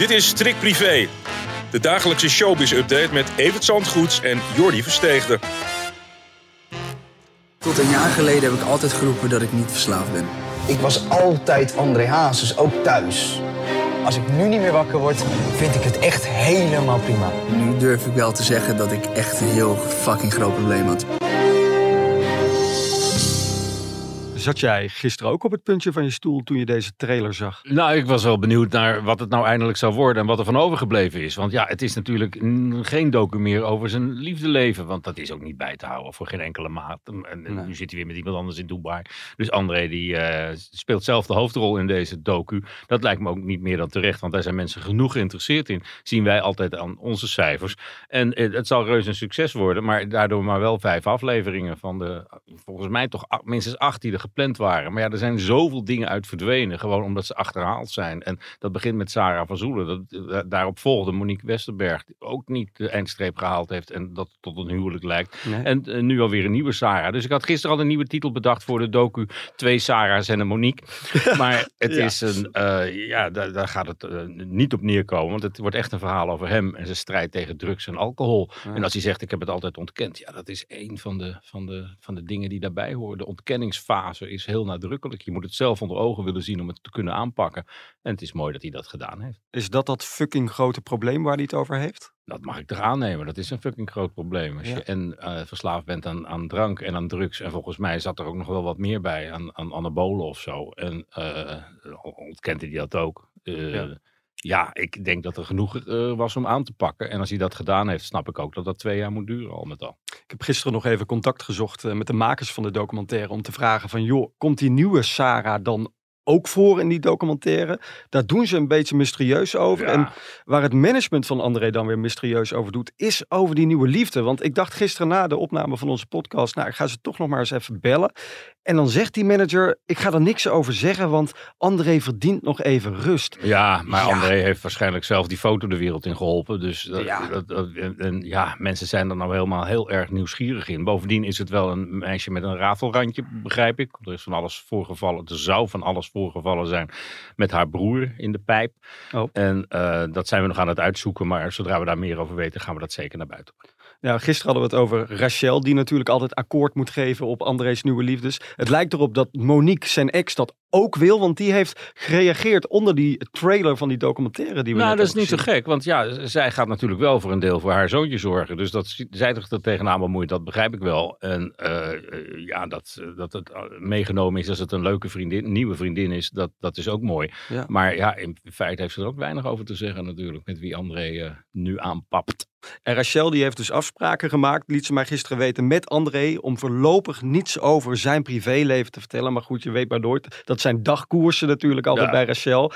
Dit is Trick Privé, de dagelijkse showbiz-update met Evert Zandgoeds en Jordi Versteegde. Tot een jaar geleden heb ik altijd geroepen dat ik niet verslaafd ben. Ik was altijd André Hazes, ook thuis. Als ik nu niet meer wakker word, vind ik het echt helemaal prima. Nu durf ik wel te zeggen dat ik echt een heel fucking groot probleem had. Zat jij gisteren ook op het puntje van je stoel toen je deze trailer zag? Nou, ik was wel benieuwd naar wat het nou eindelijk zou worden en wat er van overgebleven is. Want ja, het is natuurlijk geen docu meer over zijn liefdeleven. Want dat is ook niet bij te houden voor geen enkele maat. En, Nee. nu zit hij weer met iemand anders in Dubai. Dus André die eh, speelt zelf de hoofdrol in deze docu. Dat lijkt me ook niet meer dan terecht. Want daar zijn mensen genoeg geïnteresseerd in. Zien wij altijd aan onze cijfers. En eh, het zal reus een succes worden. Maar daardoor maar wel vijf afleveringen van de, volgens mij toch minstens acht die er gepland waren. Maar ja, er zijn zoveel dingen uit verdwenen. Gewoon omdat ze achterhaald zijn. En dat begint met Sarah van Zoelen. Dat, eh, daarop volgde Monique Westerberg. Die ook niet de eindstreep gehaald heeft. En dat tot een huwelijk lijkt. Nee. En eh, nu alweer een nieuwe Sarah. Dus ik had gisteren al een nieuwe titel bedacht voor de docu. Twee Sarah's en een Monique. Maar het Ja. is een, eh, ja, daar, daar gaat het niet op neerkomen. Want het wordt echt een verhaal over hem en zijn strijd tegen drugs en alcohol. Ja. En als hij zegt, ik heb het altijd ontkend. Ja, dat is een van de, van de, van de dingen die daarbij horen. De ontkenningsfase is heel nadrukkelijk. Je moet het zelf onder ogen willen zien om het te kunnen aanpakken. En het is mooi dat hij dat gedaan heeft. Is dat dat fucking grote probleem waar hij het over heeft? Dat mag ik toch aannemen. Dat is een fucking groot probleem. Als Ja. je en eh, verslaafd bent aan, aan drank en aan drugs. En volgens mij zat er ook nog wel wat meer bij. Aan, aan anabolen of zo. En eh ontkent hij dat ook. Eh, Ja. Ja. ik denk dat er genoeg eh, was om aan te pakken. En als hij dat gedaan heeft, snap ik ook dat dat twee jaar moet duren al met al. Ik heb gisteren nog even contact gezocht eh, met de makers van de documentaire om te vragen van joh, komt die nieuwe Sarah dan ook voor in die documentaire? Daar doen ze een beetje mysterieus over. Ja. En waar het management van André dan weer mysterieus over doet, is over die nieuwe liefde. Want ik dacht gisteren na de opname van onze podcast, nou ik ga ze toch nog maar eens even bellen. En dan zegt die manager, ik ga er niks over zeggen, want André verdient nog even rust. Ja, maar Ja. André heeft waarschijnlijk zelf die foto de wereld in geholpen. Dus dat, Ja. dat, dat- en, en ja, mensen zijn er nou helemaal heel erg nieuwsgierig in. Bovendien is het wel een meisje met een rafelrandje, begrijp ik. Er is van alles voorgevallen. Er zou van alles voorgevallen zijn met haar broer in de pijp. Oh. En eh, dat zijn we nog aan het uitzoeken. Maar zodra we daar meer over weten, gaan we dat zeker naar buiten. Ja, gisteren hadden we het over Rachel, die natuurlijk altijd akkoord moet geven op André's nieuwe liefdes. Het lijkt erop dat Monique, zijn ex, dat ook wil, want die heeft gereageerd onder die trailer van die documentaire die we Nou, dat is niet zo gek. Want ja, zij gaat natuurlijk wel voor een deel voor haar zoontje zorgen. Dus dat zij zich er tegenaan bemoeit, dat begrijp ik wel. En eh, eh, ja, dat, dat het eh, meegenomen is als het een leuke vriendin, nieuwe vriendin is, dat, dat is ook mooi. Ja. Maar ja, in feite heeft ze er ook weinig over te zeggen natuurlijk. Met wie André eh, nu aanpapt. En Rachel die heeft dus afspraken gemaakt, liet ze mij gisteren weten, met André om voorlopig niets over zijn privéleven te vertellen. Maar goed, je weet maar nooit. Dat zijn dagkoersen natuurlijk altijd Ja. bij Rachel.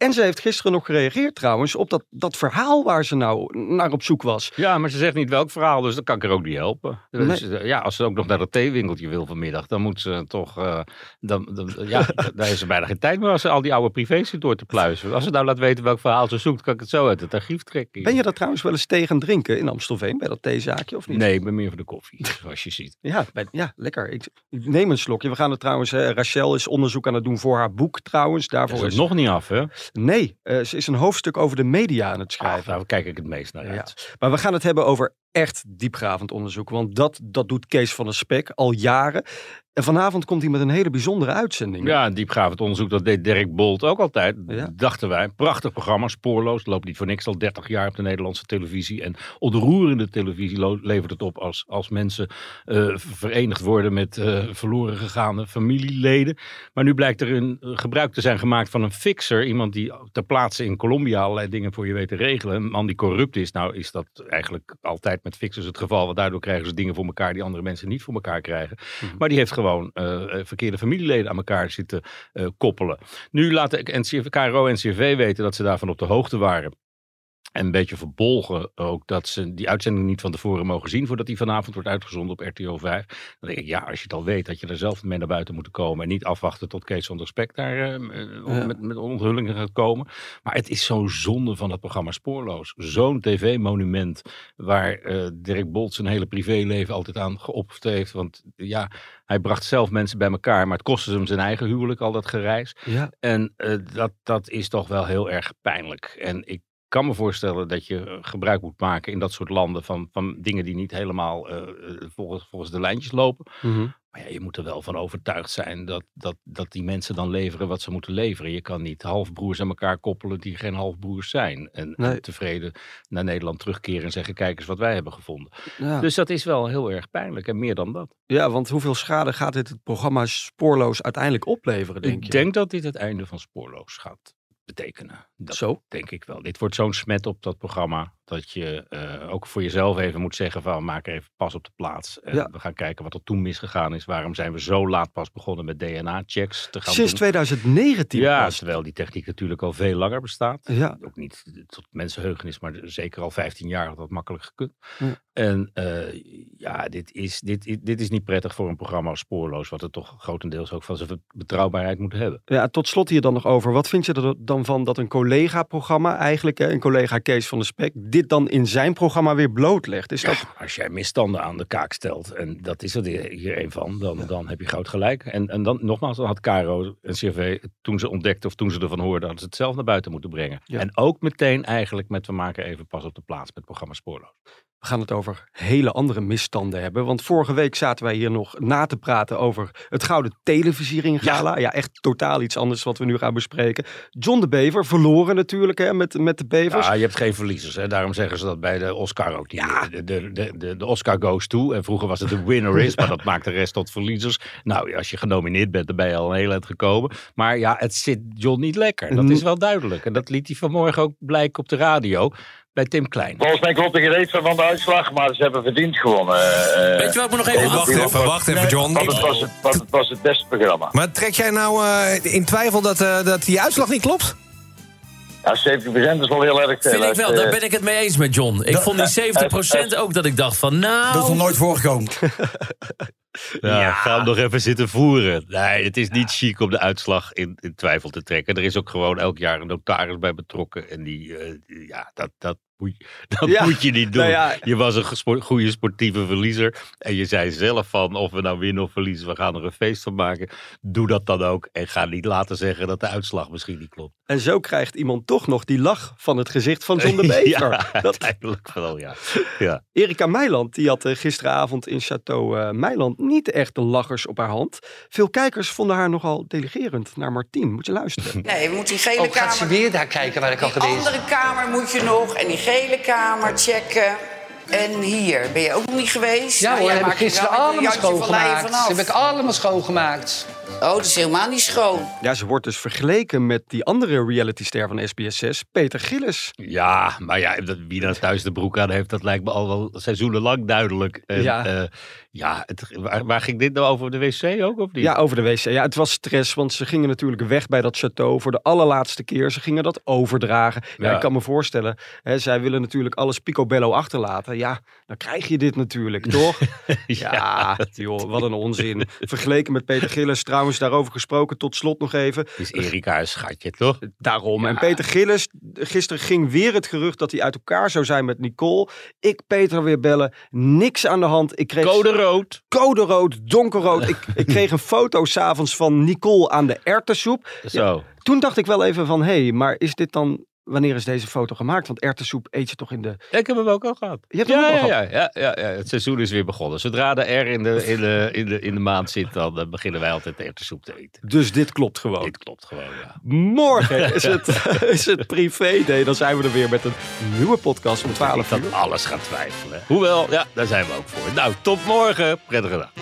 En ze heeft gisteren nog gereageerd trouwens op dat, dat verhaal waar ze nou naar op zoek was. Ja, maar ze zegt niet welk verhaal, dus dan kan ik er ook niet helpen. Dus, Nee. eh, ja, als ze ook nog naar dat theewinkeltje wil vanmiddag, dan moet ze toch... eh, dan, dan, ja, daar is ze bijna geen tijd meer als ze al die oude privés zit door te pluizen. Als ze nou laat weten welk verhaal ze zoekt, kan ik het zo uit het archief trekken. Ben je dat trouwens wel eens tegen drinken in Amstelveen bij dat theezaakje of niet? Nee, ik ben meer voor de koffie, zoals je ziet. Ja, bij- ja lekker. Ik, ik neem een slokje. We gaan het trouwens, hè, Rachel is onderzoek aan het doen voor haar boek trouwens. Daarvoor is is, het nog niet af, hè? Nee, eh, ze is een hoofdstuk over de media aan het Ah, schrijven. daar kijk ik het meest naar Ja. uit. Maar we gaan het hebben over echt diepgravend onderzoek. Want dat, dat doet Kees van der Spek al jaren. En vanavond komt hij met een hele bijzondere uitzending. Ja, diepgravend onderzoek, dat deed Dirk Bolt ook altijd, Ja. dachten wij. Prachtig programma, spoorloos, loopt niet voor niks al 30 jaar op de Nederlandse televisie. En ontroerende televisie levert het op als, als mensen eh, verenigd worden met eh, verloren gegaane familieleden. Maar nu blijkt er een eh, gebruik te zijn gemaakt van een fixer. Iemand die ter plaatse in Colombia allerlei dingen voor je weet te regelen. Een man die corrupt is. Nou is dat eigenlijk altijd met fixers het geval. Want daardoor krijgen ze dingen voor elkaar die andere mensen niet voor elkaar krijgen. Maar die heeft gewoon eh, eh, verkeerde familieleden aan elkaar zitten eh, koppelen. Nu NCV, KRO en NCV weten dat ze daarvan op de hoogte waren. En een beetje verbolgen ook dat ze die uitzending niet van tevoren mogen zien voordat die vanavond wordt uitgezonden op RTO 5. Dan denk ik, ja, als je het al weet dat je er zelf mee naar buiten moet komen en niet afwachten tot Kees van der Spek daar eh, Ja. met, met onthullingen gaat komen. Maar het is zo'n zonde van het programma Spoorloos. Zo'n tv-monument waar eh, Dirk Bolt zijn hele privéleven altijd aan geopperd heeft. Want ja, hij bracht zelf mensen bij elkaar, maar het kostte hem zijn eigen huwelijk al dat gereis. Ja. En eh, dat, dat is toch wel heel erg pijnlijk. En ik kan me voorstellen dat je eh, gebruik moet maken in dat soort landen van, van dingen die niet helemaal eh, eh, volgens, volgens de lijntjes lopen. Mhm. Maar ja, je moet er wel van overtuigd zijn dat, dat, dat die mensen dan leveren wat ze moeten leveren. Je kan niet halfbroers aan elkaar koppelen die geen halfbroers zijn. En, tevreden naar Nederland terugkeren en zeggen: kijk eens wat wij hebben gevonden. Ja. Dus dat is wel heel erg pijnlijk en meer dan dat. ja, want hoeveel schade gaat dit het programma Spoorloos uiteindelijk opleveren, denk ik je? denk dat dit het einde van Spoorloos gaat betekenen. Dat Zo? denk ik wel. Dit wordt zo'n smet op dat programma dat je eh, ook voor jezelf even moet zeggen van maak er even pas op de plaats. En Ja. We gaan kijken wat er toen misgegaan is. Waarom zijn we zo laat pas begonnen met DNA-checks te gaan Sinds doen? 2019 Ja, pas. terwijl die techniek natuurlijk al veel langer bestaat. Ja, Ook niet tot mensenheugenis, maar zeker al 15 jaar had dat makkelijk gekund. Ja. En eh, ja, dit is, dit, dit is niet prettig voor een programma als Spoorloos, wat het toch grotendeels ook van zijn betrouwbaarheid moet hebben. Ja, tot slot hier dan nog over. Wat vind je er dan van dat een collega-programma, eigenlijk een collega Kees van de Spek, dit dan in zijn programma weer blootlegt? Is dat... Als jij misstanden aan de kaak stelt, en dat is er hier een van, dan, dan heb je goud gelijk. En, en dan nogmaals, dan had Caro en CV, toen ze ontdekte of toen ze ervan hoorden, hadden ze het zelf naar buiten moeten brengen. Ja. En ook meteen eigenlijk met we maken even pas op de plaats met het programma Spoorloos. We gaan het over hele andere misstanden hebben. Want vorige week zaten wij hier nog na te praten over het Gouden Televisiering Gala. Ja. echt totaal iets anders wat we nu gaan bespreken. John de Bever, verloren natuurlijk hè, met, met de Bevers. Ja, je hebt geen verliezers. Hè? Daarom zeggen ze dat bij de Oscar ook niet. De, de, de, de, de Oscar goes to. En vroeger was het de winner is, maar dat maakt de rest tot verliezers. Nou, als je genomineerd bent, dan ben je al een heel eind gekomen. Maar ja, het zit John niet lekker. Dat is wel duidelijk. En dat liet hij vanmorgen ook blijken op de radio bij Tim Klein. Volgens mij klopt de gereed van de uitslag, maar ze hebben verdiend gewonnen. eh, Weet je wat ik nog even eh, wacht even, wacht even, John. Want het, was het, want het was het beste programma. Maar trek jij nou eh, in twijfel dat, eh, dat die uitslag niet klopt? Ja, 70% is wel heel erg veel. Vind ik wel, daar ben ik het mee eens met John. Ik Dat- vond die 70% ook dat ik dacht van nou... Dat is nog nooit voorgekomen. Ja, ga hem nog even zitten voeren. Nee, het is niet chic om de uitslag in, in twijfel te trekken. Er is ook gewoon elk jaar een notaris bij betrokken. En die, eh, ja, dat, dat, moet, je- dat Ja, moet je niet doen. nou. Je was een goede sportieve verliezer. En je zei zelf van, of we nou winnen of verliezen, we gaan er een feest van maken. Doe dat dan ook. En ga niet laten zeggen dat de uitslag misschien niet klopt. En zo krijgt iemand toch nog die lach van het gezicht van John de Bever. Ja, Dat, uiteindelijk wel, ja. ja. Erika Meiland die had eh, gisteravond in Château eh, Meiland niet echt de lachers op haar hand. Veel kijkers vonden haar nogal delegerend naar Martien. Moet je luisteren. Nee, we moeten die gele Ook gaat ze kamer... weer daar kijken waar ik al Die geweest ben. andere kamer moet je nog en die gele kamer checken. En hier, ben je ook nog niet geweest? Ja Nou, hoor, heb ik gisteren allemaal schoongemaakt. heb ik allemaal schoongemaakt. Oh, dat is helemaal niet schoon. Ja, ze wordt dus vergeleken met die andere realityster van SBS6, Peter Gillis. Ja, maar ja, dat- wie daar thuis de broek aan heeft, dat lijkt me al wel seizoenenlang duidelijk. En, Ja. ja, ja het, waar, waar ging dit nou over? De wc ook of niet? Ja, over de wc. Ja, het was stress, want ze gingen natuurlijk weg bij dat château voor de allerlaatste keer. Ze gingen dat overdragen. Ja, Ja. ik kan me voorstellen, hè, zij willen natuurlijk alles picobello achterlaten. Ja, dan krijg je dit natuurlijk, toch? ja, joh, wat een onzin. Vergeleken met Peter Gillis, trouwens daarover gesproken, tot slot nog even. Is Erika een schatje, toch? Daarom. En Peter Gillis, gisteren ging weer het gerucht dat hij uit elkaar zou zijn met Nicole. Ik Peter weer bellen, niks aan de hand. Ik kreeg Code rood. code rood, donkerrood. Ik, ik kreeg een foto s'avonds van Nicole aan de erwtensoep. Zo. Toen dacht ik wel even van, hé, hey, maar is dit dan... Wanneer is deze foto gemaakt? Want erwtensoep eet je toch in de... Ik heb hem ook al gehad. Je hebt hem ja, ook al ja, ja, ja, ja, het seizoen is weer begonnen. Zodra de R in de, in de, in de, in de maand zit, dan eh, beginnen wij altijd erwtensoep te eten. Dus dit klopt gewoon. Dit klopt gewoon, ja. Morgen is het, is het privé day. Dan zijn we er weer met een nieuwe podcast om 12 Dat uur. alles gaat twijfelen. Hoewel, ja, daar zijn we ook voor. Nou, tot morgen. Prettige dag.